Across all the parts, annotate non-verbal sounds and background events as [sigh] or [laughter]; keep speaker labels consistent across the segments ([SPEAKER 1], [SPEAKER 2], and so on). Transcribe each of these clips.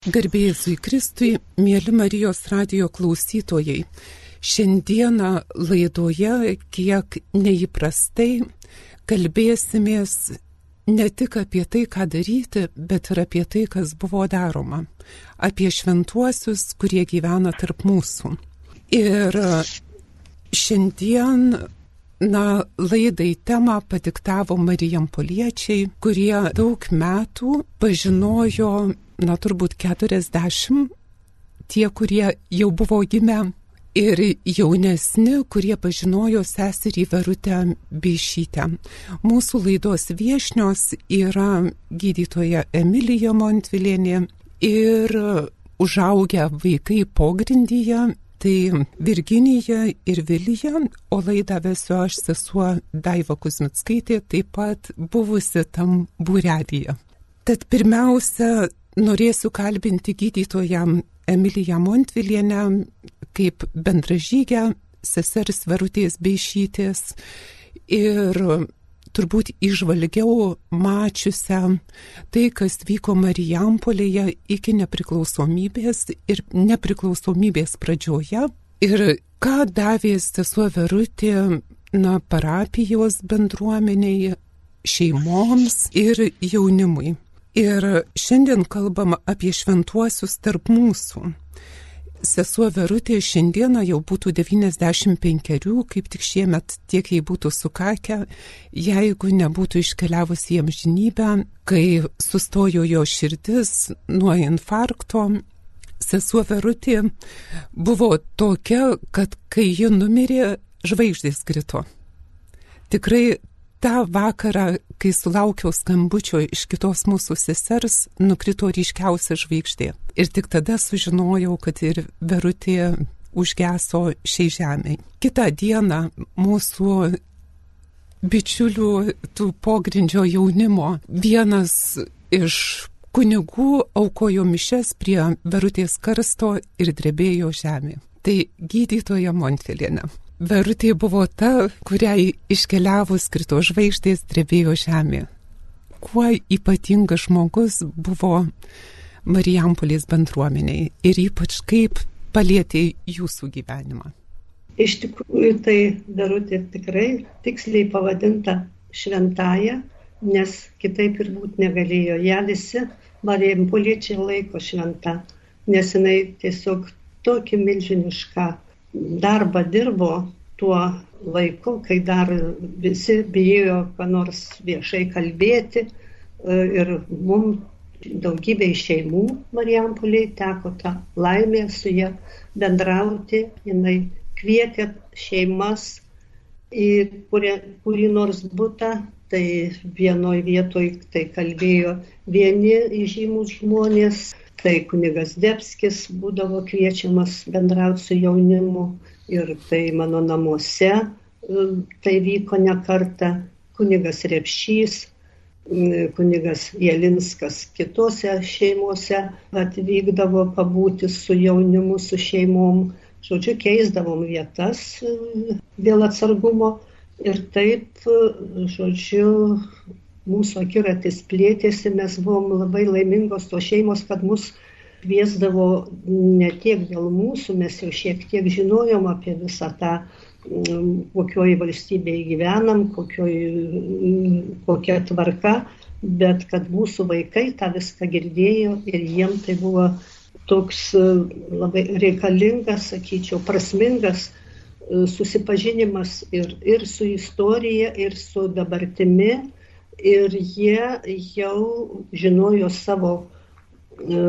[SPEAKER 1] Garbėjusui Kristui, mėly Marijos radio klausytojai, šiandieną laidoje kiek neįprastai kalbėsimės ne tik apie tai, ką daryti, bet ir apie tai, kas buvo daroma, apie šventuosius, kurie gyvena tarp mūsų. Ir šiandien Na, laidai temą patiktavo Marijam Poliečiai, kurie daug metų pažinojo na turbūt 40 tie, kurie jau buvo gimę ir jaunesni, kurie pažinojo seserį Verutę Beišytę. Mūsų laidos viešnios yra gydytoja Emilija Montvilienė ir užaugę vaikai pogrindyje. Tai Virginija ir Vilija, o laidą vesiu aš sesuo Daiva Kuzmitskaitė, taip pat buvusi tam būrelyje. Tad pirmiausia, norėsiu kalbinti gydytoją Emiliją Montvilienę kaip bendražygę sesers Verutės Beišytės ir turbūt išvalgiau mačiusią tai, kas vyko Marijampolėje iki nepriklausomybės ir nepriklausomybės pradžioje ir ką davė sesuo Verutė na, parapijos bendruomeniai, šeimoms ir jaunimui. Ir šiandien kalbam apie šventuosius tarp mūsų. Sesuo Verutė šiandieną jau būtų 95, kaip tik šiemet tiek jai būtų sukakę, jeigu nebūtų iškeliavusi į amžinybę, kai sustojo jo širdis nuo infarkto. Sesuo Verutė buvo tokia, kad kai ji numirė, žvaigždės krito. Tikrai tą vakarą, kai sulaukiau skambučio iš kitos mūsų sesers, nukrito ryškiausia žvaigždė. Ir tik tada sužinojau, kad ir verutė užgeso šiai žemiai. Kita diena mūsų bičiulių tų pogrindžio jaunimo vienas iš kunigų aukojo mišes prie verutės karsto ir drebėjo žemė. Tai gydytoja Montfilienė. Verutė buvo ta, kuriai iškeliavus krito žvaigždės drebėjo žemė. Kuo ypatingas žmogus buvo Marijampolės bendruomeniai ir ypač kaip palėtė jūsų gyvenimą.
[SPEAKER 2] Iš tikrųjų, tai Verutė tikrai tiksliai pavadinta šventąją, nes kitaip ir būt negalėjo. Ja visi Marijampoliečiai laiko šventą, nes jinai tiesiog tokį milžinišką darbą dirbo tuo laiku, kai dar visi bijojo, ką nors viešai kalbėti e, ir mums daugybė šeimų Marijampoliai teko tą laimę su ją bendrauti, jinai kvietė šeimas į kurį, kurį nors būtą, tai vienoje vietoje tai kalbėjo vieni žymus žmonės, tai kunigas Debskis būdavo kviečiamas bendrauti su jaunimu ir tai mano namuose e, tai vyko ne kartą, kunigas Repšys, kunigas Jelinskas kitose šeimose atvykdavo pabūti su jaunimu, su šeimom. Žodžiu, keisdavom vietas e, dėl atsargumo ir taip, e, žodžiu, mūsų akiratis plėtėsi, mes buvom labai laimingos tos šeimos, kad mus kviesdavo ne tiek dėl mūsų, mes jau šiek tiek žinojom apie visą tą, mm, kokioje valstybėje gyvenam, kokioje, kokia tvarka, bet kad mūsų vaikai tą viską girdėjo ir jiem tai buvo toks e, labai reikalingas, sakyčiau, prasmingas e, susipažinimas ir, ir su istorija, ir su dabartimi ir jie jau žinojo savo, e,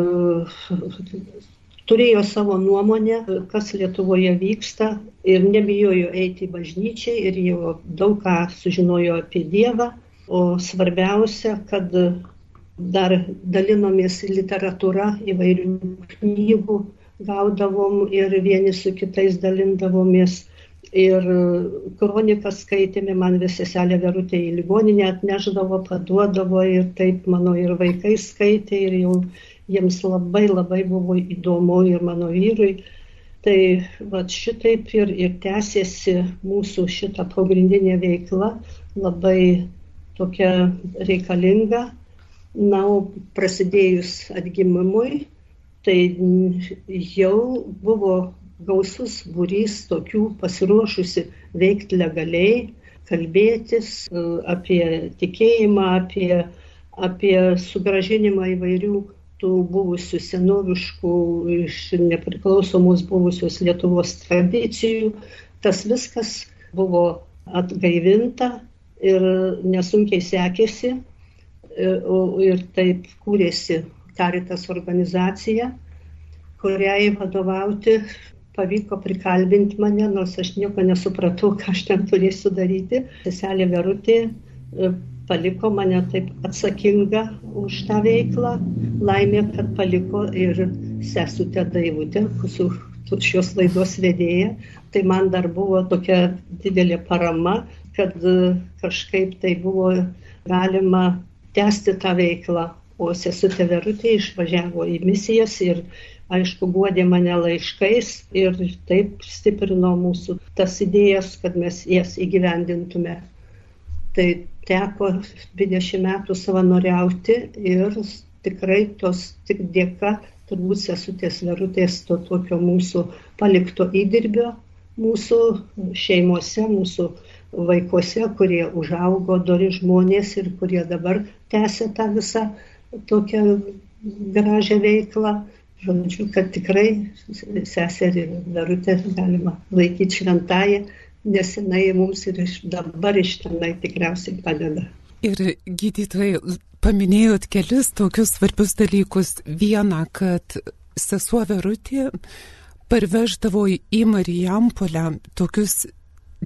[SPEAKER 2] turėjo savo nuomonę, kas Lietuvoje vyksta ir nebijojo eiti į bažnyčią ir jau daug ką sužinojo apie Dievą, o svarbiausia, kad dar dalinomės literatūra įvairių knygų, gaudavom ir vieni su kitais dalindavomės Ir kroniką skaitėme, man vis seselė Verutė į ligoninę atneždavo, paduodavo ir taip mano ir vaikai skaitė ir jau jiems labai labai buvo įdomu ir mano vyrui. Tai va šitaip ir, ir tęsėsi mūsų šita pagrindinė veikla, labai tokia reikalinga. Na, o prasidėjus atgimimui, tai jau buvo gausus būrys tokių pasiruošusi veikti legaliai, kalbėtis e, apie tikėjimą, apie, apie sugražinimą įvairių tų buvusių senoviškų iš nepriklausomos buvusios Lietuvos tradicijų. Tas viskas buvo atgaivinta ir nesunkiai sekėsi ir taip kūrėsi Karitas organizacija, kuriai vadovauti pavyko prikalbinti mane, nors aš nieko nesupratau, ką aš ten turėsiu daryti. Seselė Verutė e, paliko mane taip atsakinga už tą veiklą. Laimė, kad paliko ir sesutė Daivutė, su šios laidos vedėja. Tai man dar buvo tokia didelė parama, kad e, kažkaip tai buvo galima tęsti tą veiklą. O sesutė Verutė išvažiavo į misijas ir aišku, guodė mane laiškais ir taip stiprino mūsų tas idėjas, kad mes jas įgyvendintume. Tai teko 20 metų savanoriauti ir tikrai tos tik dėka, turbūt sesutės verutės to tokio mūsų palikto įdirbio, mūsų šeimose, mūsų vaikuose, kurie užaugo dori žmonės ir kurie dabar tęsia tą visą tokią gražią veiklą. Žodžiu, kad tikrai seserį Darutę galima laikyti šventąją, nes jinai mums ir iš dabar iš tenai tikriausiai padeda.
[SPEAKER 1] Ir gydytojai, paminėjot kelis tokius svarbius dalykus. Viena, kad sesuo Verutė parveždavo į Marijampolę tokius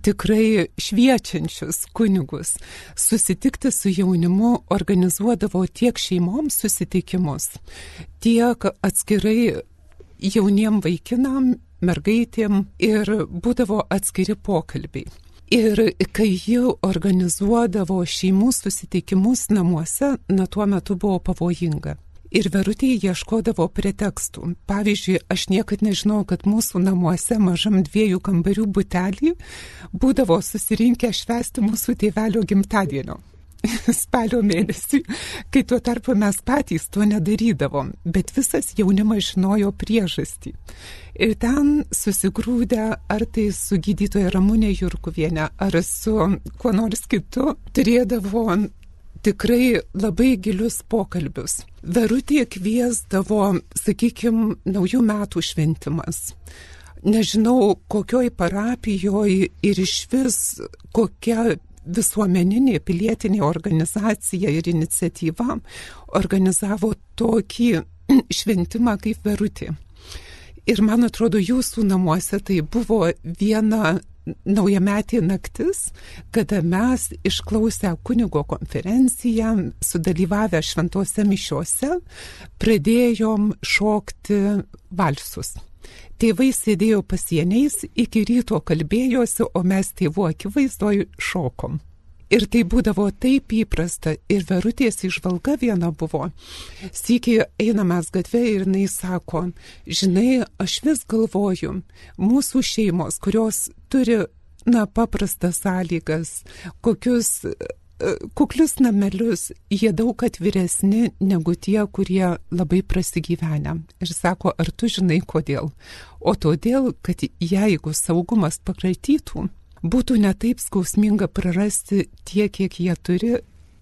[SPEAKER 1] tikrai šviečiančius kunigus. Susitikti su jaunimu organizuodavo tiek šeimoms susitikimus, tiek atskirai jauniem vaikinam, mergaitėm ir būdavo atskiri pokalbiai. Ir kai ji organizuodavo šeimų susitikimus namuose, na tuo metu buvo pavojinga. Ir verutė ieškodavo pretekstų. Pavyzdžiui, aš niekad nežinau, kad mūsų namuose mažam dviejų kambarių butelį būdavo susirinkę švesti mūsų tėvelio gimtadienio. [laughs] Spalio mėnesį, kai tuo tarpu mes patys to nedarydavom, bet visas jaunimas žinojo priežastį. Ir ten susigrūdę, ar tai su gydytoja Ramūnė Jurkuvienė, ar su kuo nors kitu, turėdavo tikrai labai gilius pokalbius. Verutė kviesdavo, sakykime, naujų metų šventimas. Nežinau, kokioj parapijoje ir iš vis kokia visuomeninė pilietinė organizacija ir iniciatyva organizavo tokį šventimą kaip Verutė. Ir man atrodo, jūsų namuose tai buvo viena naujametė naktis, kada mes išklausę kunigo konferenciją, sudalyvavę šventose mišiuose, pradėjom šokti valsus. Tėvai sėdėjo pasieniais, iki ryto kalbėjosi, o mes tėvų akivaizdoj šokom. Ir tai būdavo taip įprasta. Ir verutės išvalga viena buvo. Sykį einamės gatvė ir jinai sako, žinai, aš vis galvoju, mūsų šeimos, kurios turi, na, paprastas sąlygas, kokius e, kuklius namelius, jie daug atviresni negu tie, kurie labai prasigyvenę. Ir sako, ar tu žinai kodėl? O todėl, kad jeigu saugumas pakratytų, būtų netaip skausminga prarasti tiek, kiek jie turi,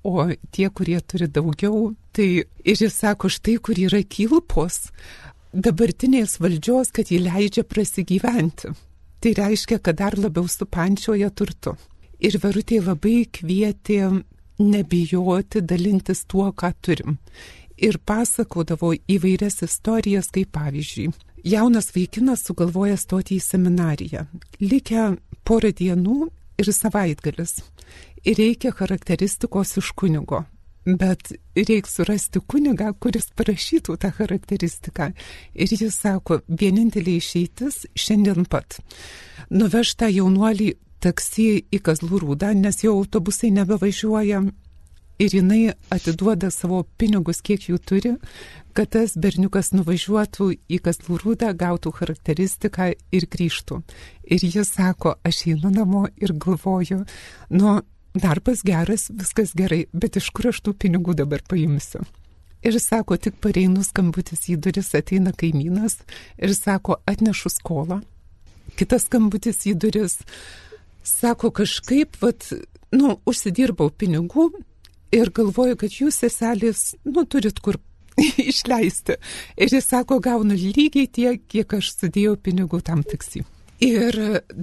[SPEAKER 1] o tie, kurie turi daugiau, tai ir jis sako, štai kur yra kilpos dabartinės valdžios, kad jį leidžia prasigyventi. Tai reiškia, kad dar labiau supančioja turtu. Ir verutė labai kvietė nebijoti dalintis tuo, ką turim. Ir pasakodavo įvairias istorijas, kaip pavyzdžiui, jaunas vaikinas sugalvoja stoti į seminariją. Likę porą dienų ir savaitgalis. Ir reikia charakteristikos iš kunigo. Bet reikia surasti kunigą, kuris parašytų tą charakteristiką. Ir jis sako, vienintelė išeitis šiandien pat. Nuveš tą jaunuolį taksi į Kazlų rūdą, nes jau autobusai nebevažiuoja. Ir jinai atiduoda savo pinigus, kiek jų turi, kad tas berniukas nuvažiuotų į Kaslurūdą, gautų charakteristiką ir grįžtų. Ir jis sako, aš einu namo ir galvoju, nu, darbas geras, viskas gerai, bet iš kur aš tų pinigų dabar paimsiu? Ir sako, tik pareinu skambutis į duris, ateina kaimynas ir sako, atnešu skolą. Kitas skambutis į duris, sako, kažkaip, vat, nu, užsidirbau pinigų ir galvoju, kad jūs, seselės, nu, turit kur [laughs] išleisti. Ir jis sako, gaunu lygiai tiek, kiek aš sudėjau pinigų tam taksi. Ir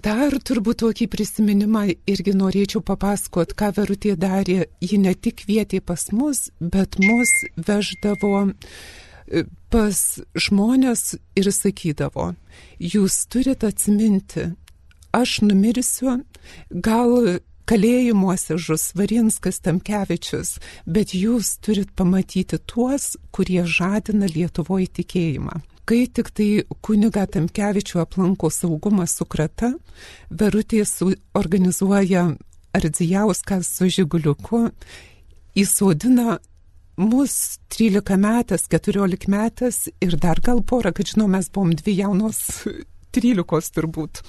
[SPEAKER 1] dar turbūt tokį prisiminimą irgi norėčiau papasakot, ką Verutė darė. Ji ne tik vietė pas mus, bet mus veždavo e, pas žmonės ir sakydavo, jūs turite atsiminti, aš numirsiu, gal kalėjimuose žus Varinskas Tamkevičius, bet jūs turit pamatyti tuos, kurie žadina Lietuvoje tikėjimą. Kai tik tai kuniga Tamkevičių aplanko saugumas su krata, Verutė organizuoja Ardzijauską su Žiguliuku, įsodina mus 13 metas, 14 metas ir dar gal porą, kad žinau, mes buvom dvi jaunos [laughs] 13 turbūt.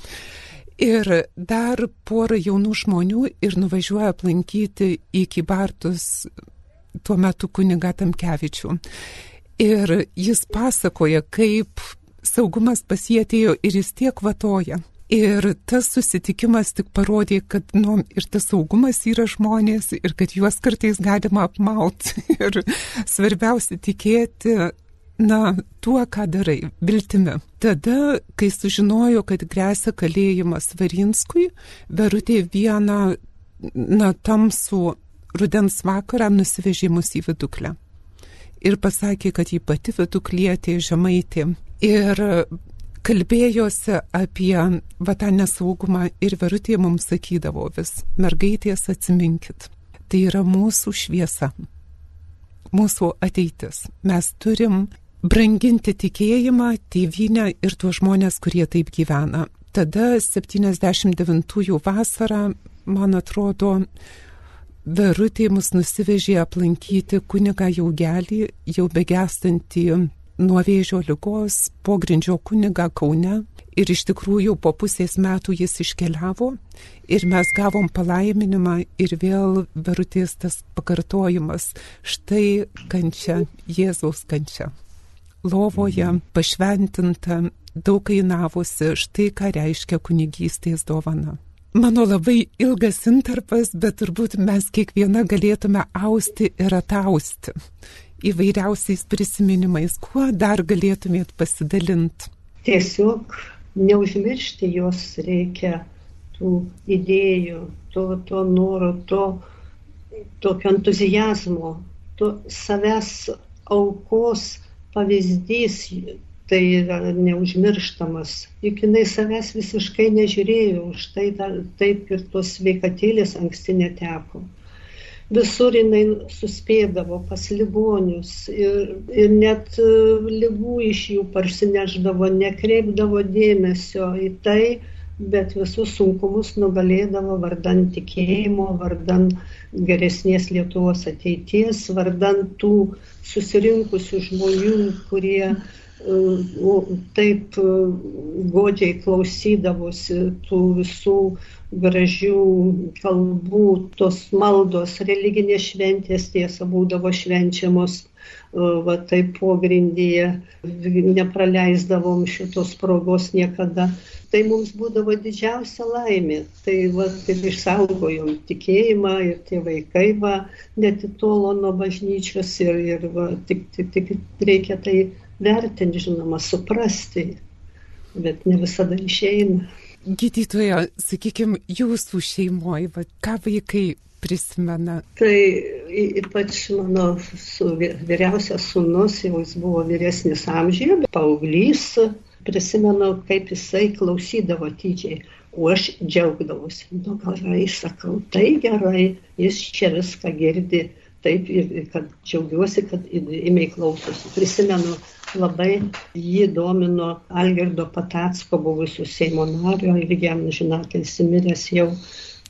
[SPEAKER 1] Ir dar porą jaunų žmonių ir nuvažiuoja aplankyti į Kybartus tuo metu kuniga Tamkevičių. Ir jis pasakoja, kaip saugumas pasietėjo ir jis tiek vatoja. Ir tas susitikimas tik parodė, kad nu, ir tas saugumas yra žmonės, ir kad juos kartais galima apmauti. [laughs] Ir svarbiausia tikėti, na, tuo, ką darai, viltimi. Tada, kai sužinojo, kad grėsia kalėjimas Varinskui, Verutė vieną, na, tamsų rudens vakarą nusivežė mus į viduklę ir pasakė, kad ji pati viduklietė žemaitė. Ir kalbėjosi apie va tą nesaugumą ir verutė mums sakydavo vis, mergaitės atsiminkit, tai yra mūsų šviesa, mūsų ateitis. Mes turim branginti tikėjimą, tėvynę ir tuos žmonės, kurie taip gyvena. Tada 79-ųjų vasarą, man atrodo, Verutė mus nusivežė aplankyti kunigą Jaugelį, jau begestantį nuo vėžio lygos, pogrindžio kunigą Kaune. Ir iš tikrųjų po pusės metų jis iškeliavo ir mes gavom palaiminimą ir vėl verutės tas pakartojimas. Štai kančia, Jėzaus kančia. Lovoje pašventinta, daug kainavusi, štai ką reiškia kunigystės dovana. Mano labai ilgas intarpas, bet turbūt mes kiekviena galėtume austi ir atausti įvairiausiais prisiminimais. Kuo dar galėtumėt pasidalinti?
[SPEAKER 2] Tiesiog neužmiršti jos reikia tų idėjų, to, to noro, to tokio entuzijazmo, to savęs aukos pavyzdys tai yra neužmirštamas. Juk jinai savęs visiškai nežiūrėjo, už tai dar, taip ir tos sveikatėlės anksti neteko. Visur jinai suspėdavo pas ligonius ir, ir net e, lygų iš jų parsineždavo, nekreipdavo dėmesio į tai, bet visus sunkumus nugalėdavo vardan tikėjimo, vardan geresnės Lietuvos ateities, vardan tų susirinkusių žmonių, kurie taip e, godžiai klausydavosi tų visų gražių kalbų, tos maldos, religinės šventės tiesa būdavo švenčiamos, e, va taip pogrindyje, nepraleisdavom šitos progos niekada. Tai mums būdavo didžiausia laimė. Tai va, ir išsaugojom tikėjimą ir tie vaikai va, netitolo nuo bažnyčios ir, ir va, tik, tik, tik reikia tai vertinti, žinoma, suprasti, bet ne visada išeina.
[SPEAKER 1] Gydytoja, sakykime, jūsų šeimoje, ką vaikai prisimena?
[SPEAKER 2] Tai ypač mano su, vyriausias sunus, jau jis buvo vyresnis amžiuje, paauglys, prisimenu, kaip jisai klausydavo tyčiai. O aš džiaugdavausi, nu gerai, sakau, tai gerai, jis čia viską girdi, taip ir kad džiaugiuosi, kad įmiai klausosi. Prisimenu, labai jį domino Algerdo Patacko, buvusio Seimo nario, irgi jam žinot, įsimiręs jau.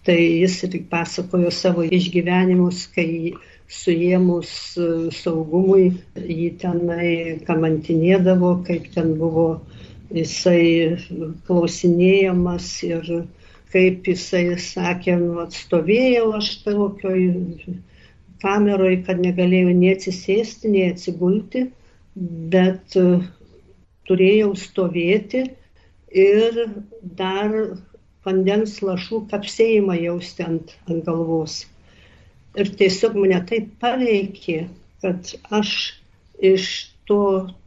[SPEAKER 2] Tai jis ir pasakojo savo išgyvenimus, kai suėmus e, saugumui jį tenai kamantinėdavo, kaip ten buvo jisai klausinėjamas ir kaip jisai sakė, nu, atstovėjau aš tokioj kameroje, kad negalėjau nei atsisėsti, nei atsigulti, bet e, turėjau stovėti ir dar vandens lašų kapsėjimą jausti ant, ant galvos. Ir tiesiog mane taip paveikė, kad aš iš to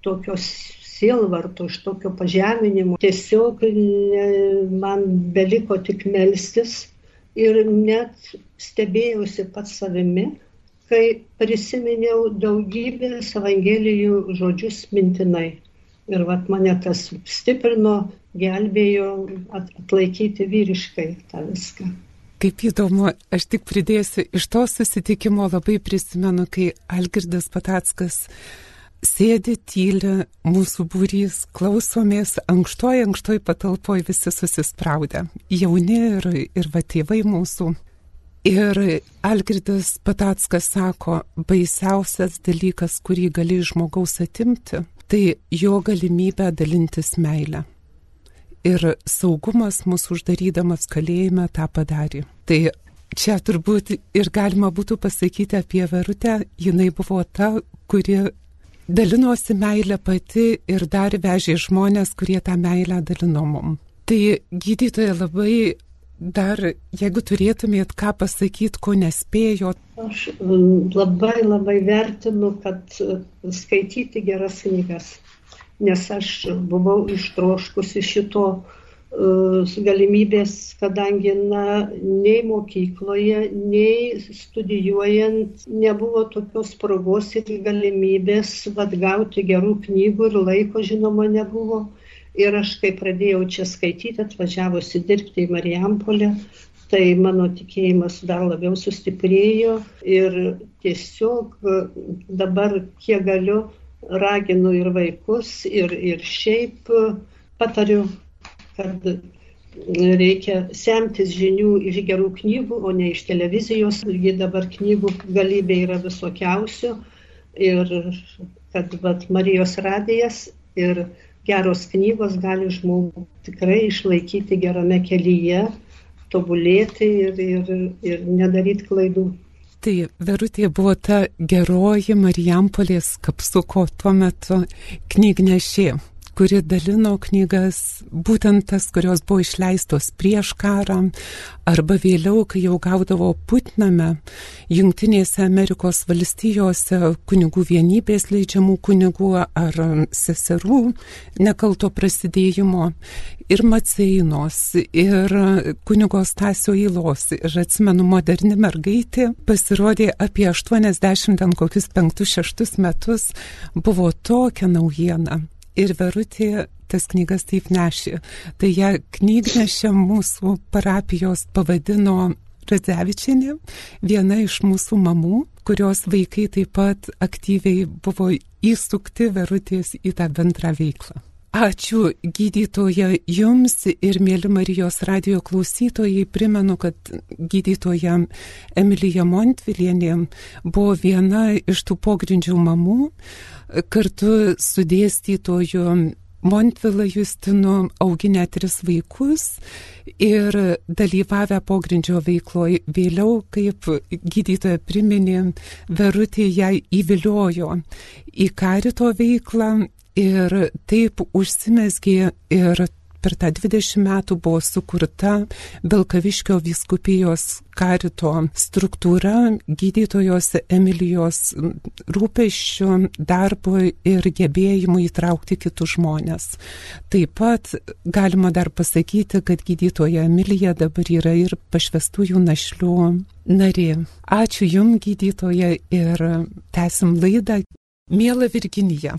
[SPEAKER 2] tokios sielvarto, iš tokio pažeminimo tiesiog ne, man beliko tik melstis ir net stebėjausi pats savimi, kai prisiminiau daugybės evangelijų žodžius mintinai. Ir vat mane tas stiprino, gelbėjo atlaikyti vyriškai tą viską.
[SPEAKER 1] Kaip įdomu, aš tik pridėsiu, iš to susitikimo labai prisimenu, kai Algirdas Patackas sėdi tyli, mūsų būrys, klausomės, ankštoj, ankštoj patalpoj visi susispraudę, jauni ir, ir va tėvai mūsų. Ir Algirdas Patackas sako, baisiausias dalykas, kurį gali žmogaus atimti, tai jo galimybė dalintis meilę ir saugumas mūsų uždarydamas kalėjime tą padarė. Tai čia turbūt ir galima būtų pasakyti apie Verutę, jinai buvo ta, kuri dalinosi meilę pati ir dar vežė žmonės, kurie tą meilę dalino mum. Tai gydytoja labai dar, jeigu turėtumėt ką pasakyti, ko nespėjot.
[SPEAKER 2] Aš mm, labai labai vertinu, kad skaityti geras knygas nes aš buvau ištroškusi šito uh, galimybės, kadangi na, nei mokykloje, nei studijuojant nebuvo tokios progos ir galimybės atgauti gerų knygų ir laiko, žinoma, nebuvo. Ir aš, kai pradėjau čia skaityti, atvažiavusi dirbti į Marijampolę, tai mano tikėjimas dar labiau sustiprėjo ir tiesiog dabar, kiek galiu, raginu ir vaikus, ir, ir šiaip patariu, kad reikia semtis žinių iš gerų knygų, o ne iš televizijos. Ji dabar knygų galybė yra visokiausių. Ir kad vat, Marijos radijas ir geros knygos gali žmogų tikrai išlaikyti gerame kelyje, tobulėti ir, ir, ir nedaryti klaidų.
[SPEAKER 1] Tai Verutė buvo ta geroji Marijampolės kapsuko tuo metu knygnešė kuri dalino knygas, būtent tas, kurios buvo išleistos prieš karą, arba vėliau, kai jau gaudavo Putname, Junktinėse Amerikos valstijose kunigų vienybės leidžiamų kunigų ar seserų nekalto prasidėjimo ir Maceinos, ir kunigo Stasio įlos. Ir atsimenu, moderni mergaitė pasirodė apie 80 ten kokius 5-6 metus, buvo tokia naujiena ir Verutė tas knygas taip nešė. Tai ją knygnešė mūsų parapijos pavadino Radzevičianė, viena iš mūsų mamų, kurios vaikai taip pat aktyviai buvo įsukti Verutės į tą bendrą veiklą. Ačiū gydytoja jums ir mėly Marijos radio klausytojai. Primenu, kad gydytoja Emilija Montvilienė buvo viena iš tų pogrindžių mamų, kartu su dėstytoju Montvila Justinu auginę tris vaikus ir dalyvavę pogrindžio veikloje. Vėliau, kaip gydytoja priminė, Verutė ją įviliojo į karito veiklą ir taip užsimesgė ir per tą 20 metų buvo sukurta Belkaviškio viskupijos karito struktūra gydytojos Emilijos rūpeščių darbo ir gebėjimų įtraukti kitus žmonės. Taip pat galima dar pasakyti, kad gydytoja Emilija dabar yra ir pašvestųjų našlių narė. Ačiū Jums, gydytoja, ir tęsim laidą. Mėla Virginija,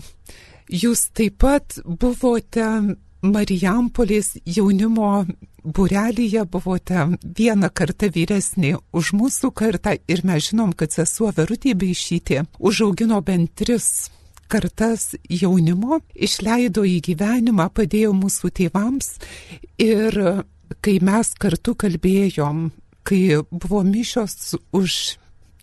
[SPEAKER 1] jūs taip pat buvote Marijampolės jaunimo burelyje buvote vieną kartą vyresnė už mūsų kartą ir mes žinom, kad sesuo Verutė Beišytė užaugino bent tris kartas jaunimo, išleido į gyvenimą, padėjo mūsų tėvams ir kai mes kartu kalbėjom, kai buvo mišios už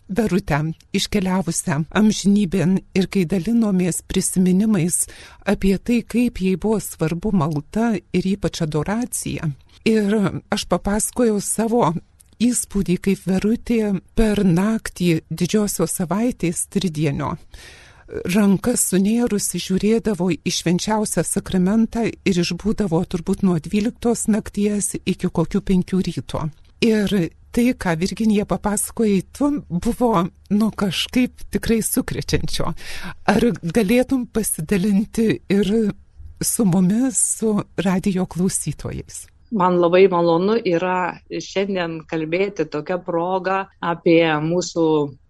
[SPEAKER 1] Verutę iškeliavusią amžinybėn ir kai dalinomės prisiminimais apie tai, kaip jai buvo svarbu malda ir ypač adoracija. Ir aš papasakojau savo įspūdį, kaip Verutė per naktį didžiosios savaitės tridienio rankas sunėrusi žiūrėdavo į švenčiausią sakramentą ir išbūdavo turbūt nuo 12 nakties iki kokių 5 ryto. Ir tai, ką Virginija papasakoja, tu buvo, nu, kažkaip tikrai sukrečiančio. Ar galėtum pasidalinti ir su mumis, su radio klausytojais?
[SPEAKER 3] Man labai malonu yra šiandien kalbėti tokią progą apie mūsų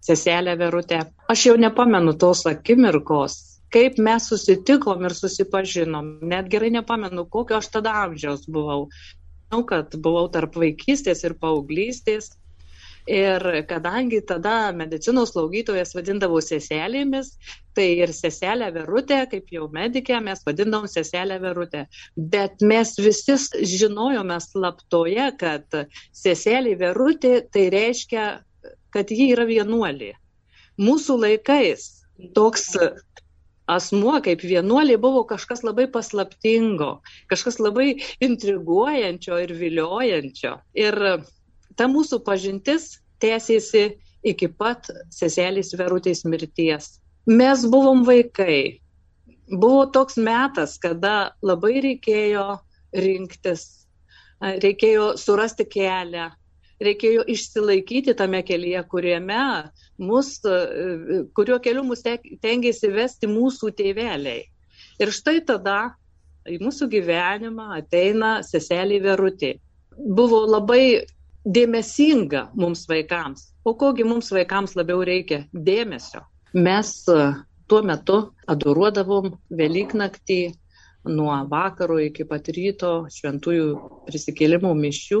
[SPEAKER 3] seselę Verutę. Aš jau nepamenu tos akimirkos, kaip mes susitikom ir susipažinom. Net gerai nepamenu, kokio aš tada amžiaus buvau. Žinau, kad buvau tarp vaikystės ir paauglystės Ir kadangi tada medicinos slaugytojas vadindavo seselėmis, tai ir seselę Verutę, kaip jau medikė, mes vadindavom seselę Verutę. Bet mes visi žinojome slaptoje, kad seselė Verutė tai reiškia, kad ji yra vienuolė. Mūsų laikais toks asmuo kaip vienuolė buvo kažkas labai paslaptingo, kažkas labai intriguojančio ir viliojančio. Ir ta mūsų pažintis tęsėsi iki pat seselės Verutės mirties. Mes buvom vaikai. Buvo toks metas, kada labai reikėjo rinktis, reikėjo surasti kelią, reikėjo išsilaikyti tame kelyje, kuriame mus, kuriuo keliu mus tengiasi vesti mūsų tėveliai. Ir štai tada į mūsų gyvenimą ateina seselė Verutė. Buvo labai dėmesinga mums vaikams. O kogi mums vaikams labiau reikia? Dėmesio. Mes e, tuo metu adoruodavom Velyknaktį nuo vakaro iki pat ryto šventųjų prisikėlimų mišių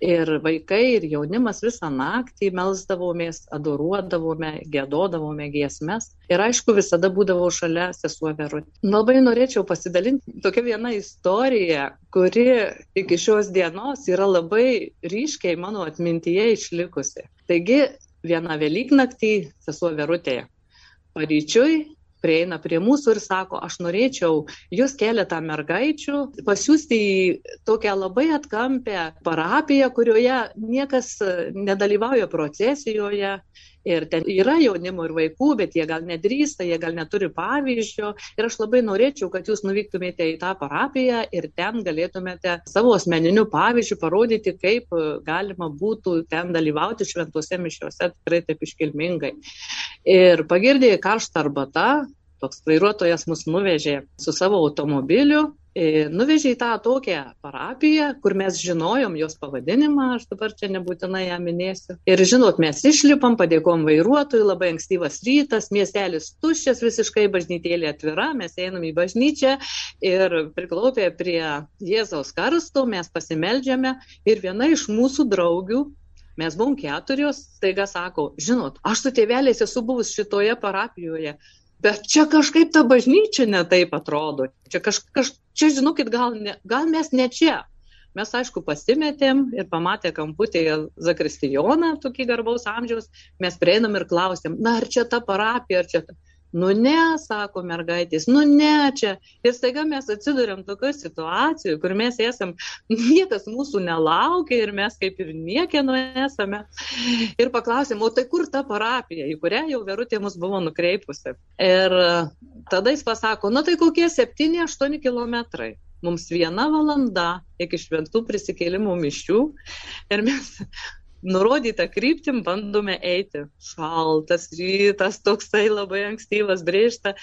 [SPEAKER 3] Ir vaikai, ir jaunimas visą naktį melsdavomės, adoruodavome, gėdodavome giesmes. Ir aišku, visada būdavau šalia sesuo Verutė. Labai norėčiau pasidalinti tokia viena istorija, kuri iki šios dienos yra labai ryškiai mano atmintyje išlikusi. Taigi, vieną Velyknaktį sesuo Verutė paryčiui prieina prie mūsų ir sako, aš norėčiau jūs keletą mergaičių pasiūsti į tokią labai atkampę parapiją, kurioje niekas nedalyvauja procesijoje. Ir ten yra jaunimo ir vaikų, bet jie gal nedrįsta, jie gal neturi pavyzdžio. Ir aš labai norėčiau, kad jūs nuvyktumėte į tą parapiją ir ten galėtumėte savo asmeniniu pavyzdžiu parodyti, kaip galima būtų ten dalyvauti šventose mišiuose tikrai taip iškilmingai. Ir pagirdė karštą arbatą, toks vairuotojas mus nuvežė su savo automobiliu, nuvežė į tą tokią parapiją, kur mes žinojom jos pavadinimą, aš dabar čia nebūtinai ją minėsiu. Ir žinot, mes išlipam, padėkom vairuotojui, labai ankstyvas rytas, miestelis tuščias, visiškai bažnytėlė atvira, mes einam į bažnyčią ir priklaupę prie Jėzaus karsto mes pasimeldžiame ir viena iš mūsų draugių Mes buvom keturios, taiga sako, žinot, aš su tėveliais esu buvus šitoje parapijoje, bet čia kažkaip ta bažnyčia netaip atrodo. Čia, kaž, kaž, čia žinokit, gal, ne, gal mes ne čia. Mes, aišku, pasimetėm ir pamatė kamputėje Zakristijoną, tokį garbaus amžiaus, mes prieinam ir klausėm, na ar čia ta parapija, ar čia ta. Nu ne, sako mergaitės, nu ne čia. Ir staiga mes atsidurėm tokioje situacijoje, kur mes esam, niekas mūsų nelaukia ir mes kaip ir niekieno esame. Ir paklausėm, o tai kur ta parapija, į kurią jau Verutė mus buvo nukreipusi. Ir tada jis pasako, nu tai kokie 7-8 kilometrai mums viena valanda iki šventų prisikėlimų mišių ir mes nurodytą kryptim bandome eiti. Šaltas rytas, toksai labai ankstyvas brėžta.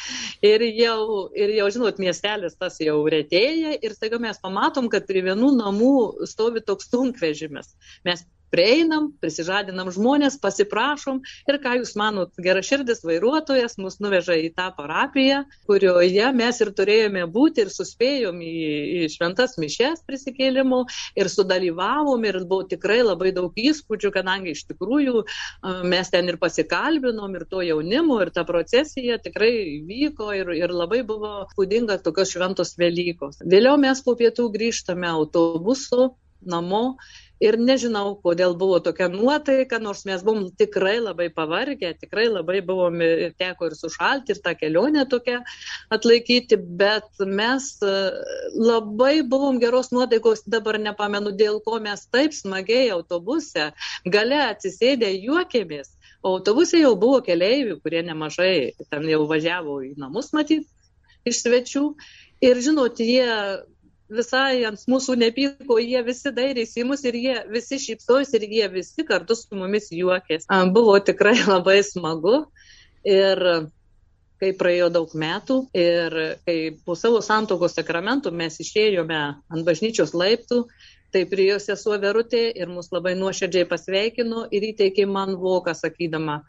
[SPEAKER 3] Ir jau, ir jau, žinot, miestelis tas jau retėja ir staiga mes pamatom, kad prie vienų namų stovi toks sunkvežimis. Mes prieinam, prisižadinam žmonės, pasiprašom ir ką jūs manot, geraširdis vairuotojas mus nuveža į tą parapiją, kurioje mes ir turėjome būti ir suspėjom į, į šventas mišes prisikėlimų ir sudalyvavom ir buvo tikrai labai daug įspūdžių, kadangi iš tikrųjų mes ten ir pasikalbinom ir to jaunimo ir ta procesija tikrai vyko ir, ir labai buvo spūdinga tokios šventos Velykos. Vėliau mes po pietų grįžtame autobusu namo ir nežinau, kodėl buvo tokia nuotaika, nors mes buvom tikrai labai pavargę, tikrai labai buvom ir teko ir sušalti, ir tą kelionę tokią atlaikyti, bet mes e, labai buvom geros nuotaikos, dabar nepamenu, dėl ko mes taip smagiai autobuse gale atsisėdę juokėmės. O autobuse jau buvo keleivių, kurie nemažai ten jau važiavo į namus matyti iš svečių. Ir žinot, jie visai ant mūsų nepyko, jie visi dairėsi į mus ir jie visi šypsojasi ir jie visi kartu su mumis juokės. Buvo tikrai [laughs] labai smagu ir kai praėjo daug metų ir kai po savo santokos sakramentų mes išėjome ant bažnyčios laiptų, tai prie jos sesuo Verutė ir mus labai nuoširdžiai pasveikino ir įteikė man voką sakydama,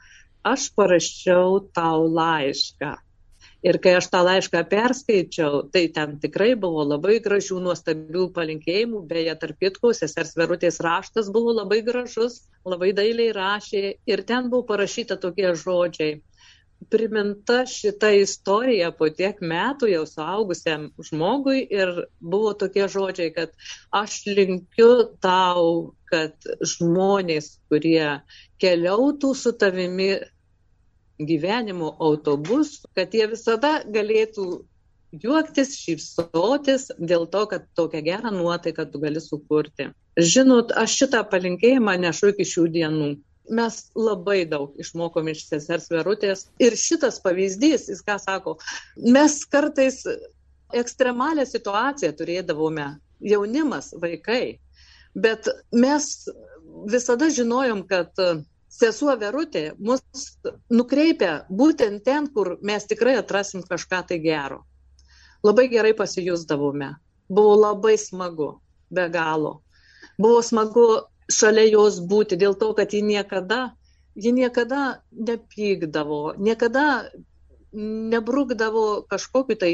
[SPEAKER 3] aš parašiau tau laišką. Ir kai aš tą laišką perskaičiau, tai ten tikrai buvo labai gražių, nuostabių palinkėjimų, beje, tarp kitko, sesers Verutės raštas buvo labai gražus, labai dailiai rašė ir ten buvo parašyta tokie žodžiai. Priminta šita istorija po tiek metų jau suaugusiam žmogui ir buvo tokie žodžiai, kad aš linkiu tau, kad žmonės, kurie keliautų su tavimi gyvenimo autobusų, kad jie visada galėtų juoktis, šypsotis dėl to, kad tokią gerą nuotaiką tu gali sukurti. Žinot, aš šitą palinkėjimą nešu iki šių dienų. Mes labai daug išmokom iš sesers verutės. Ir šitas pavyzdys, jis ką sako, mes kartais ekstremalią situaciją turėdavome, jaunimas, vaikai, bet mes visada žinojom, kad sesuo Verutė mus nukreipia būtent ten, kur mes tikrai atrasim kažką tai gero. Labai gerai pasijusdavome. Buvo labai smagu, be galo. Buvo smagu šalia jos būti, dėl to, kad ji niekada, ji niekada nepykdavo, niekada nebrukdavo kažkokiu tai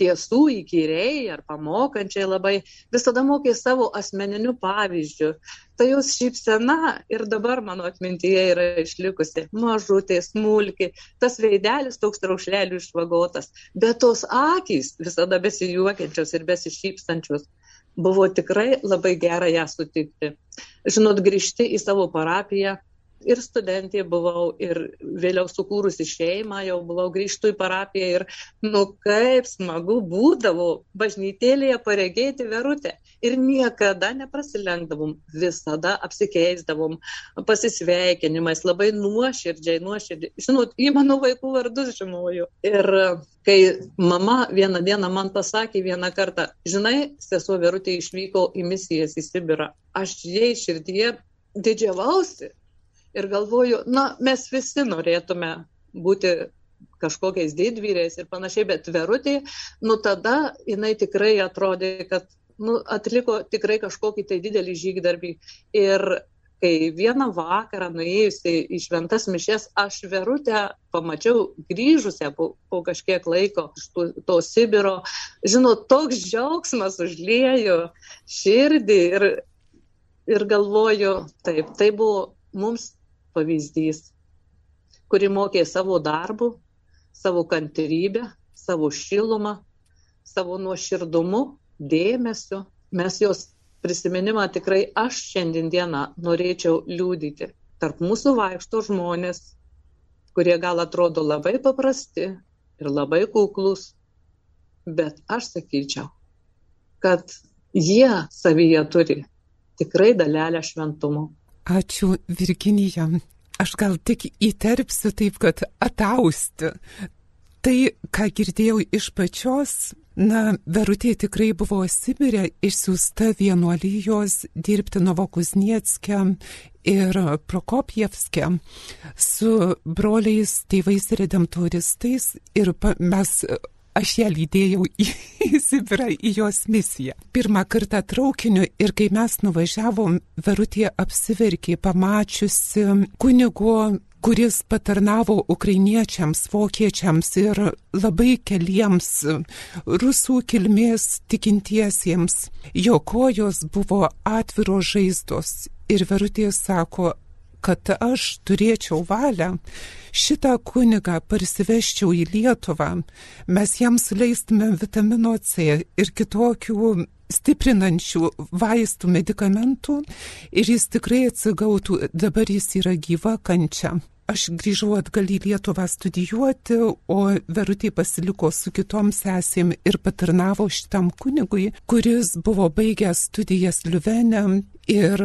[SPEAKER 3] tiesų įkyriai ar pamokančiai labai, visada mokė savo asmeniniu pavyzdžiu. Tai jos šypsena ir dabar mano atmintyje yra išlikusi. Mažutė, smulki, tas veidelis toks traušlelių išvagotas, bet tos akys visada besijuokiančios ir besišypsančios. Buvo tikrai labai gera ją sutikti. Žinot, grįžti į savo parapiją, ir studentė buvau, ir vėliau sukūrusi šeimą, jau buvau grįžtų į parapiją ir, nu, kaip smagu būdavo bažnytėlėje paregėti verutę. Ir niekada neprasilenkdavom, visada apsikeisdavom pasisveikinimais, labai nuoširdžiai, nuoširdžiai. Žinot, į mano vaikų vardus žinoju. Ir kai mama vieną dieną man pasakė vieną kartą, žinai, sesuo verutė išvyko į misijas į Sibirą, aš jai širdyje didžiavausi, ir galvoju, na, mes visi norėtume būti kažkokiais didvyriais ir panašiai, bet verutė, nu tada jinai tikrai atrodė, kad nu, atliko tikrai kažkokį tai didelį žygdarbį. Ir kai vieną vakarą nuėjusi į šventas mišes, aš verutę pamačiau grįžusią po, po kažkiek laiko iš to, to Sibiro. Žinot, toks džiaugsmas užliejo širdį ir, ir galvoju, taip, tai buvo mums pavyzdys, kuri mokė savo darbų, savo kantrybę, savo šilumą, savo nuoširdumu, dėmesiu. Mes jos prisiminimą tikrai aš šiandieną norėčiau liūdyti. Tarp mūsų vaikšto žmonės, kurie gal atrodo labai paprasti ir labai kuklus, bet aš sakyčiau, kad jie savyje turi tikrai dalelę šventumo.
[SPEAKER 1] Ačiū, Virginija. Aš gal tik įterpsiu taip, kad atausti. Tai, ką girdėjau iš pačios, na, Verutė tikrai buvo Sibirė išsiųsta vienuolijos dirbti Novokuznieckę ir Prokopjevskę su broliais tėvais redemptoristais ir mes aš ją lydėjau į, [laughs] į Sibirą, į jos misiją. Pirmą kartą traukiniu ir kai mes nuvažiavom, Verutė apsiverkė, pamačiusi kunigo kuris patarnavo ukrainiečiams, vokiečiams ir labai keliems rusų kilmės tikintiesiems. Jo kojos buvo atviros žaizdos ir Verutė sako, kad aš turėčiau valią, šitą kunigą parsiveščiau į Lietuvą, mes jam suleistume vitamino C ir kitokių stiprinančių vaistų, medikamentų ir jis tikrai atsigautų, dabar jis yra gyva kančia. Aš grįžau atgal į Lietuvą studijuoti, o Verutė pasiliko su kitom sesėm ir patarnavo šitam kunigui, kuris buvo baigęs studijas Liuvene ir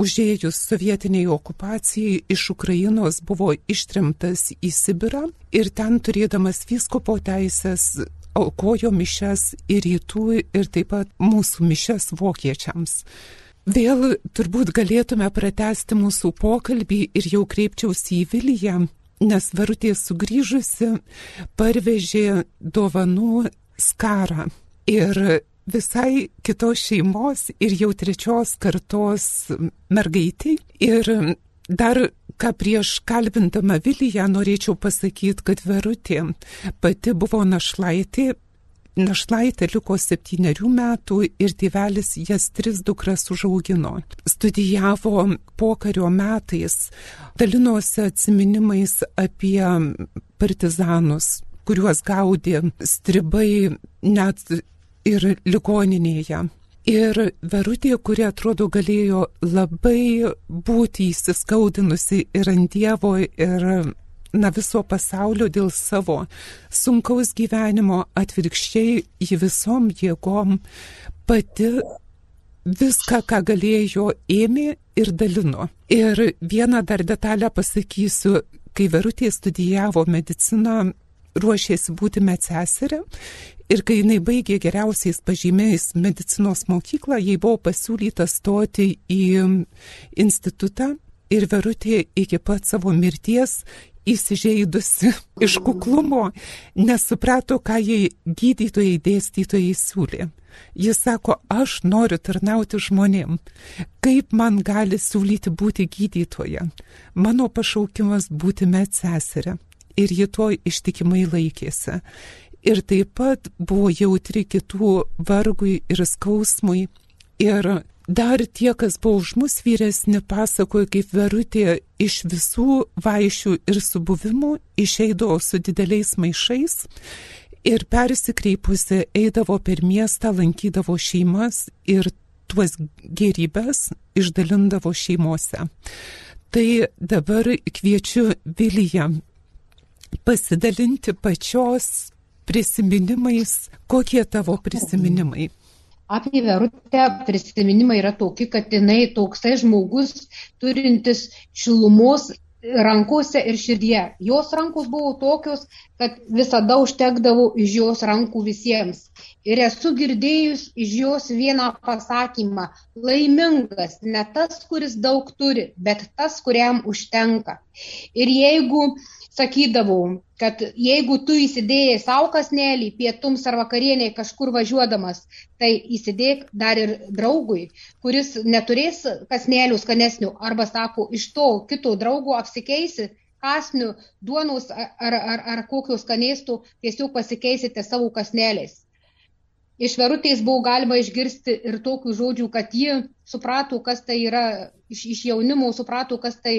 [SPEAKER 1] užėjus sovietiniai okupacijai iš Ukrainos buvo ištrimtas į Sibirą ir ten turėdamas vyskopo teisės aukojo mišes ir rytų ir taip pat mūsų mišes vokiečiams. Vėl turbūt galėtume pratesti mūsų pokalbį ir jau kreipčiausi į Viliją, nes Verutė sugrįžusi parvežė dovanų skarą. Ir visai kitos šeimos ir jau trečios kartos mergaitį. Ir dar ką prieš kalbindama Viliją norėčiau pasakyti, kad Verutė pati buvo našlaitė. Našlaitė liko septyniarių metų ir tėvelis jas tris dukras užaugino. Studijavo pokario metais, dalinosi atminimais apie partizanus, kuriuos gaudė stribai net ir ligoninėje. Ir Verutė, kuri atrodo galėjo labai būti įsiskaudinusi ir ant Dievo, ir na viso pasaulio dėl savo sunkaus gyvenimo atvirkščiai į visom jėgom pati viską, ką galėjo, ėmė ir dalino. Ir vieną dar detalę pasakysiu, kai Verutė studijavo mediciną, ruošėsi būti medseserė Ir kai jinai baigė geriausiais pažymiais medicinos mokyklą, jai buvo pasiūlyta stoti į institutą ir Verutė iki pat savo mirties įsižeidusi iš kuklumo, nesuprato, ką jai gydytojai dėstytojai siūlė. Jis sako, aš noriu tarnauti žmonėm. Kaip man gali siūlyti būti gydytoja? Mano pašaukimas būti medseserė. Ir ji to ištikimai laikėsi ir taip pat buvo jautri kitų vargui ir skausmui. Ir dar tie, kas buvo už mus vyresni, pasakojo, kaip verutė iš visų vaišių ir subuvimų išeidavo su dideliais maišais ir persikreipusi eidavo per miestą, lankydavo šeimas ir tuos gerybės išdalindavo šeimose. Tai dabar kviečiu Viliją pasidalinti pačios prisiminimais. Kokie tavo prisiminimai?
[SPEAKER 4] Apie Verutę prisiminimai yra tokie, kad jinai toksai žmogus turintis šilumos rankose ir širdie. Jos rankos buvo tokios, kad visada užtekdavo iš jos rankų visiems. Ir esu girdėjus iš jos vieną pasakymą - laimingas ne tas, kuris daug turi, bet tas, kuriam užtenka. Ir jeigu sakydavau, kad jeigu tu įsidėjai savo kasnelį pietums ar vakarieniai kažkur važiuodamas, tai įsidėk dar ir draugui, kuris neturės kasnelių skanesnių, arba sako, iš to kito draugo apsikeisi kasnių, duonos ar, ar, ar kokio skanėstų, tiesiog pasikeisite savo kasneliais. Iš verutės buvo galima išgirsti ir tokių žodžių, kad ji suprato, kas tai yra, iš, iš jaunimo suprato, kas tai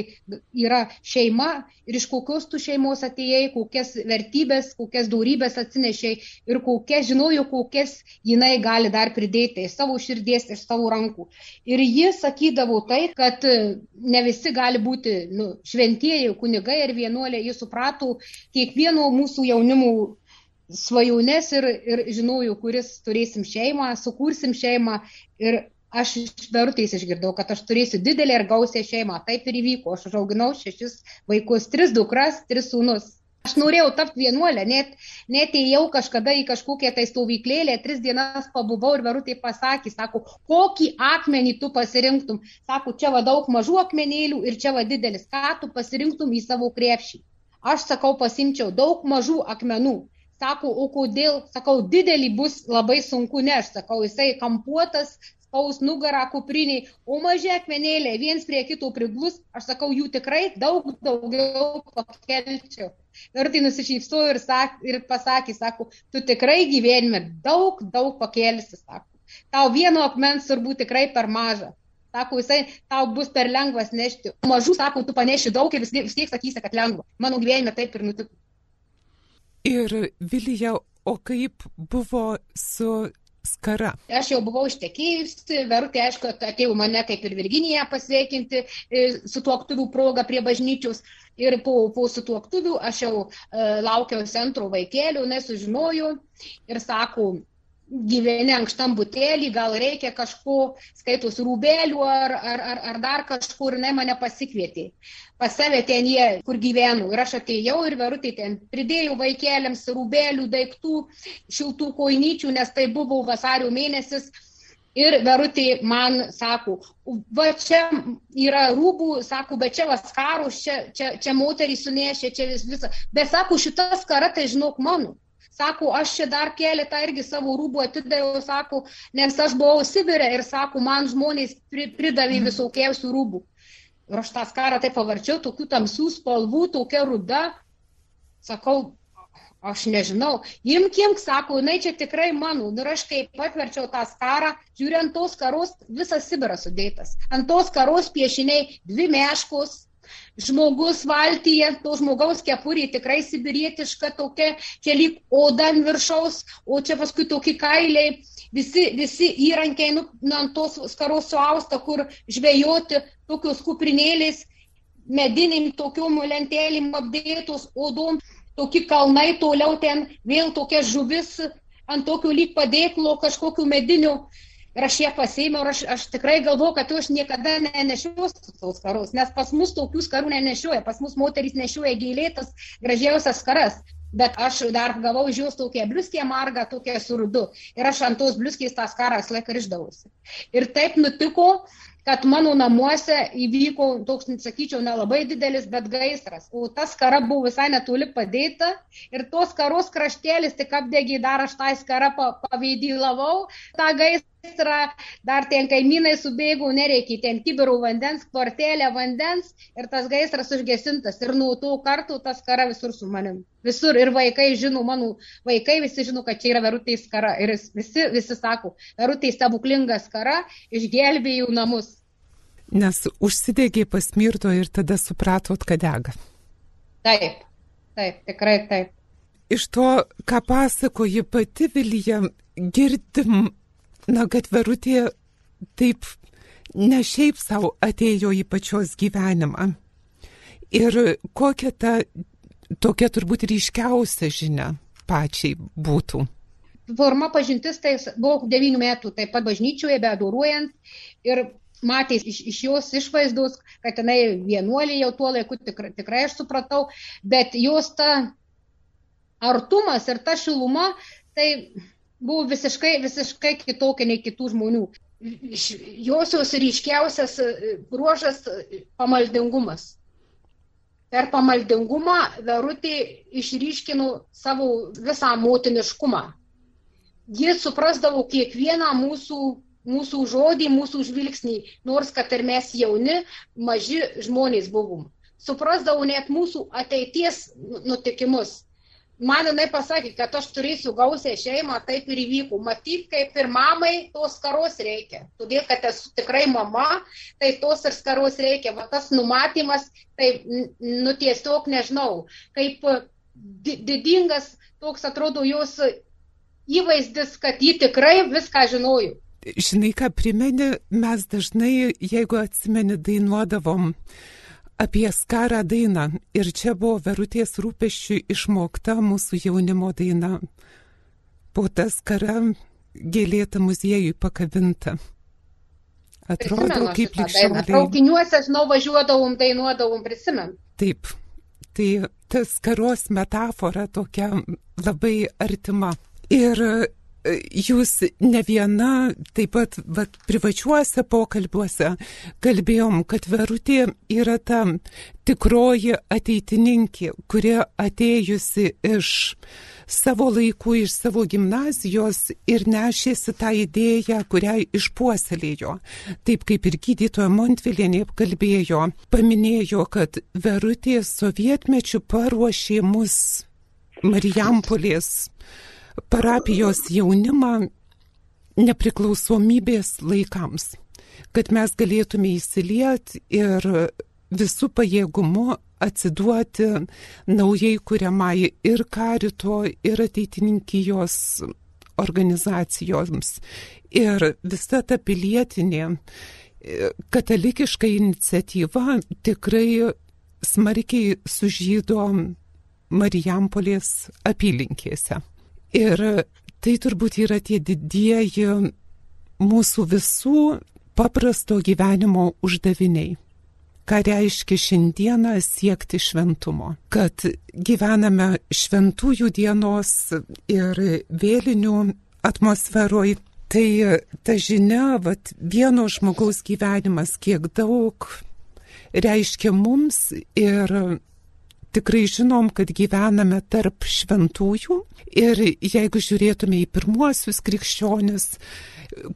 [SPEAKER 4] yra šeima ir iš kokios tu šeimos atėjai, kokias vertybės, kokias daurybės atsinešiai ir kokias žinojo, kokias jinai gali dar pridėti iš savo širdies, iš savo rankų. Ir ji sakydavo tai, kad ne visi gali būti nu, šventieji kunigai ir vienuoliai, ji suprato kiekvieno mūsų jaunimo svajones ir, ir žinojau, kuris turėsim šeimą, sukursim šeimą ir aš iš verutės išgirdau, kad aš turėsiu didelę ir gausią šeimą. Taip ir įvyko. Aš užauginau šešis vaikus, tris dukras, tris sūnus. Aš norėjau tapti vienuolę, net, net ėjau kažkada į kažkokią tai stovyklėlę, tris dienas pabuvau ir verutė pasakė, sako, kokį akmenį tu pasirinktum. Sako, čia va daug mažų akmenėlių ir čia va didelis, ką tu pasirinktum į savo krepšį. Aš sakau, pasimčiau daug mažų akmenų Sako, o kodėl, sakau, didelį bus labai sunku nešti, sakau, jisai kampuotas, spaus nugarą kupriniai, o maži akmenėlė viens prie kito priglus, aš sakau, jų tikrai daug daugiau pakelčiau. Ir tai nusišypsojo ir, sak, ir pasakė, sako, tu tikrai gyvenime daug, daug pakelsi, sako. Tau vieno akmens turbūt tikrai per maža. Sako, jisai tau bus per lengvas nešti. Mažų, sako, tu paneši daug ir vis, tiek sakysi, kad lengva. Mano gyvenime taip ir nutiko.
[SPEAKER 1] Ir Vilija, o kaip buvo su skara?
[SPEAKER 4] Aš jau buvau ištekėjusi, verutė, aišku, atėjau mane kaip ir Virginiją pasveikinti e, su tuoktuvių proga prie bažnyčios. Ir po, po sutuoktuvių aš jau e, laukiausi antro vaikėlių, nesužinojau ir sakau, gyveni ankštam butelį, gal reikia kažko, skaitus rūbelių ar, ar, ar, ar dar kažkur, ne mane pasikvietė. Pas save ten jie, kur gyvenu. Ir aš atėjau ir verutė ten pridėjau vaikeliams rūbelių, daiktų, šiltų koinyčių, nes tai buvo vasario mėnesis. Ir verutė man sako, va čia yra rūbų, sako, bet čia vaskarus, čia, čia, čia moterį sunešė, čia vis visą. Bet sako, šitas kara, tai žinok mano. Sako, aš čia dar keletą irgi savo rūbų atidaviau, sako, nes aš buvau Sibirė ir sako, man žmonės pridavė visokiausių rūbų. Ir aš tą skarą taip pavarčiau, tokių tamsių spalvų, tokia ruda. Sakau, aš nežinau. Imkim, sako, jinai čia tikrai mano. Ir aš kaip atverčiau tą skarą, žiūrint tos karos, visas Sibiras sudėtas. Ant tos karos piešiniai dvi meškos, žmogus valtyje, to žmogaus kepurė tikrai sibirietiška tokia, čia lyg oda ant viršaus, o čia paskui tokie kailiai, visi, visi įrankiai nu, nu, ant tos skaros suausta, kur žvejoti, tokios kuprinėlės, mediniam tokiom lentėlim apdėtos odom, tokie kalnai, toliau ten vėl tokia žuvis ant tokio lyg padėklo kažkokiu mediniu Ir aš ją pasėmiau ir aš, aš tikrai galvoju, kad aš niekada nenešiosiu tos karus, nes pas mus tokių karų nenešioja, pas mus moterys nešioja gėlėtas gražiausias karas. Bet aš dar gavau iš jos tokią bliuskį margą, tokią surdu. Ir aš ant tos bliuskės tą skarą laiką išdavusi. Ir taip nutiko, kad mano namuose įvyko toks, sakyčiau, nelabai didelis, bet gaisras. O tas kara buvo visai netoli padėta ir tos karos kraštėlis tik apdegė, dar aš tą skarą paveidylavau, tą gaisrą, dar ten kaimynai subėgau, nereikia, ten kibirų vandens, kvartelė vandens ir tas gaisras užgesintas. Ir nuo tų kartų tas kara visur su manim. Visur ir vaikai žino, mano vaikai visi žino, kad čia yra verutės kara. Ir visi, visi sako, verutės stebuklingas kara, išgelbėjau namus.
[SPEAKER 1] Nes užsidegė pasmirto ir tada supratot, kad dega.
[SPEAKER 4] Taip, taip, tikrai taip.
[SPEAKER 1] Iš to, ką pasakoji pati Vilija, girdim, na, kad verutė taip ne šiaip savo atėjo į pačios gyvenimą. Ir kokia ta tokia turbūt ryškiausia žinia pačiai būtų.
[SPEAKER 4] Forma pažintis, tai buvau 9 metų, taip pat bažnyčioje, beadoruojant. Ir matė iš, iš jos išvaizdos, kad jinai vienuolė jau tuo laiku tikrai, tikrai aš supratau, bet jos ta artumas ir ta šiluma, tai buvo visiškai, visiškai kitokia nei kitų žmonių. Josios ryškiausias bruožas pamaldingumas. Per pamaldingumą Verutė išryškino savo visą motiniškumą. Jis suprasdavo kiekvieną mūsų mūsų žodį, mūsų žvilgsnį, nors kad ir mes jauni, maži žmonės buvom. Suprasdavau net mūsų ateities nutikimus. Man jinai pasakė, kad aš turėsiu gausią šeimą, taip ir įvyko. Matyt, kaip ir mamai tos karos reikia. Todėl, kad esu tikrai mama, tai tos ir karos reikia. Va tas numatymas, tai, nu tiesiog nežinau, kaip didingas toks atrodo jos įvaizdis, kad ji tikrai viską žinojo
[SPEAKER 1] žinai, ką primeni, mes dažnai, jeigu atsimeni, dainuodavom apie skarą dainą. Ir čia buvo Verutės rūpeščių išmokta mūsų jaunimo daina. Po tą skarą gėlėta muziejui pakabinta.
[SPEAKER 4] Atrodo, prisimenu kaip likščioliai. Traukiniuose, žinau, važiuodavom, dainuodavom, prisimenu.
[SPEAKER 1] Taip, tai tas karos metafora tokia labai artima. Ir jūs ne viena, taip pat vat, privačiuose pokalbiuose kalbėjom, kad Verutė yra ta tikroji ateitininkė, kuri atėjusi iš savo laikų, iš savo gimnazijos ir nešėsi tą idėją, kurią išpuoselėjo. Taip kaip ir gydytoja Montvilienė kalbėjo, paminėjo, kad Verutė sovietmečių paruošė mus Marijampolės parapijos jaunimą nepriklausomybės laikams. kad mes galėtume įsilieti ir visų pajėgumu atsiduoti naujai kuriamai ir karito, ir ateitininkijos organizacijoms. Ir visa ta pilietinė katalikiška iniciatyva tikrai smarkiai sužydo Marijampolės apylinkėse. Ir tai turbūt yra tie didieji mūsų visų paprasto gyvenimo uždaviniai. Ką reiškia šiandieną siekti šventumo? Kad gyvename šventųjų dienos ir vėlinių atmosferoj, tai ta žinia, vat, vieno žmogaus gyvenimas kiek daug reiškia mums ir tikrai žinom, kad gyvename tarp šventųjų ir jeigu žiūrėtume į pirmuosius krikščionis,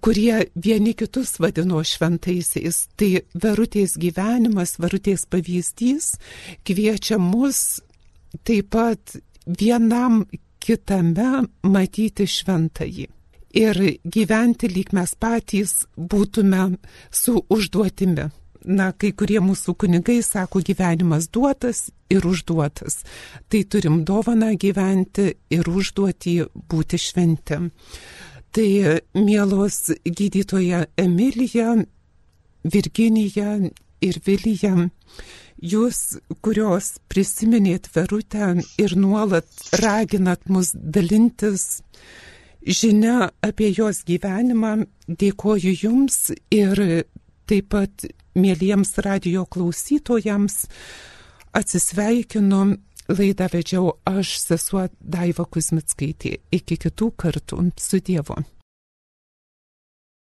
[SPEAKER 1] kurie vieni kitus vadino šventaisiais, tai verutės gyvenimas, verutės pavyzdys kviečia mus taip pat vienam kitame matyti šventąjį. Ir gyventi lyg mes patys būtume su užduotimi na, kai kurie mūsų kunigai sako, gyvenimas duotas ir užduotas. Tai turim dovaną gyventi ir užduoti būti šventėm. Tai mielos gydytoja Emilija, Virginija ir Vilija, jūs, kurios prisiminėt verutę ir nuolat raginat mus dalintis žinia apie jos gyvenimą, dėkoju jums ir taip pat mėlyjams radio klausytojams atsisveikinu. Laidą vedžiau aš, sesuo Daiva Kuzmitskaitė. Iki kitų kartų su Dievu.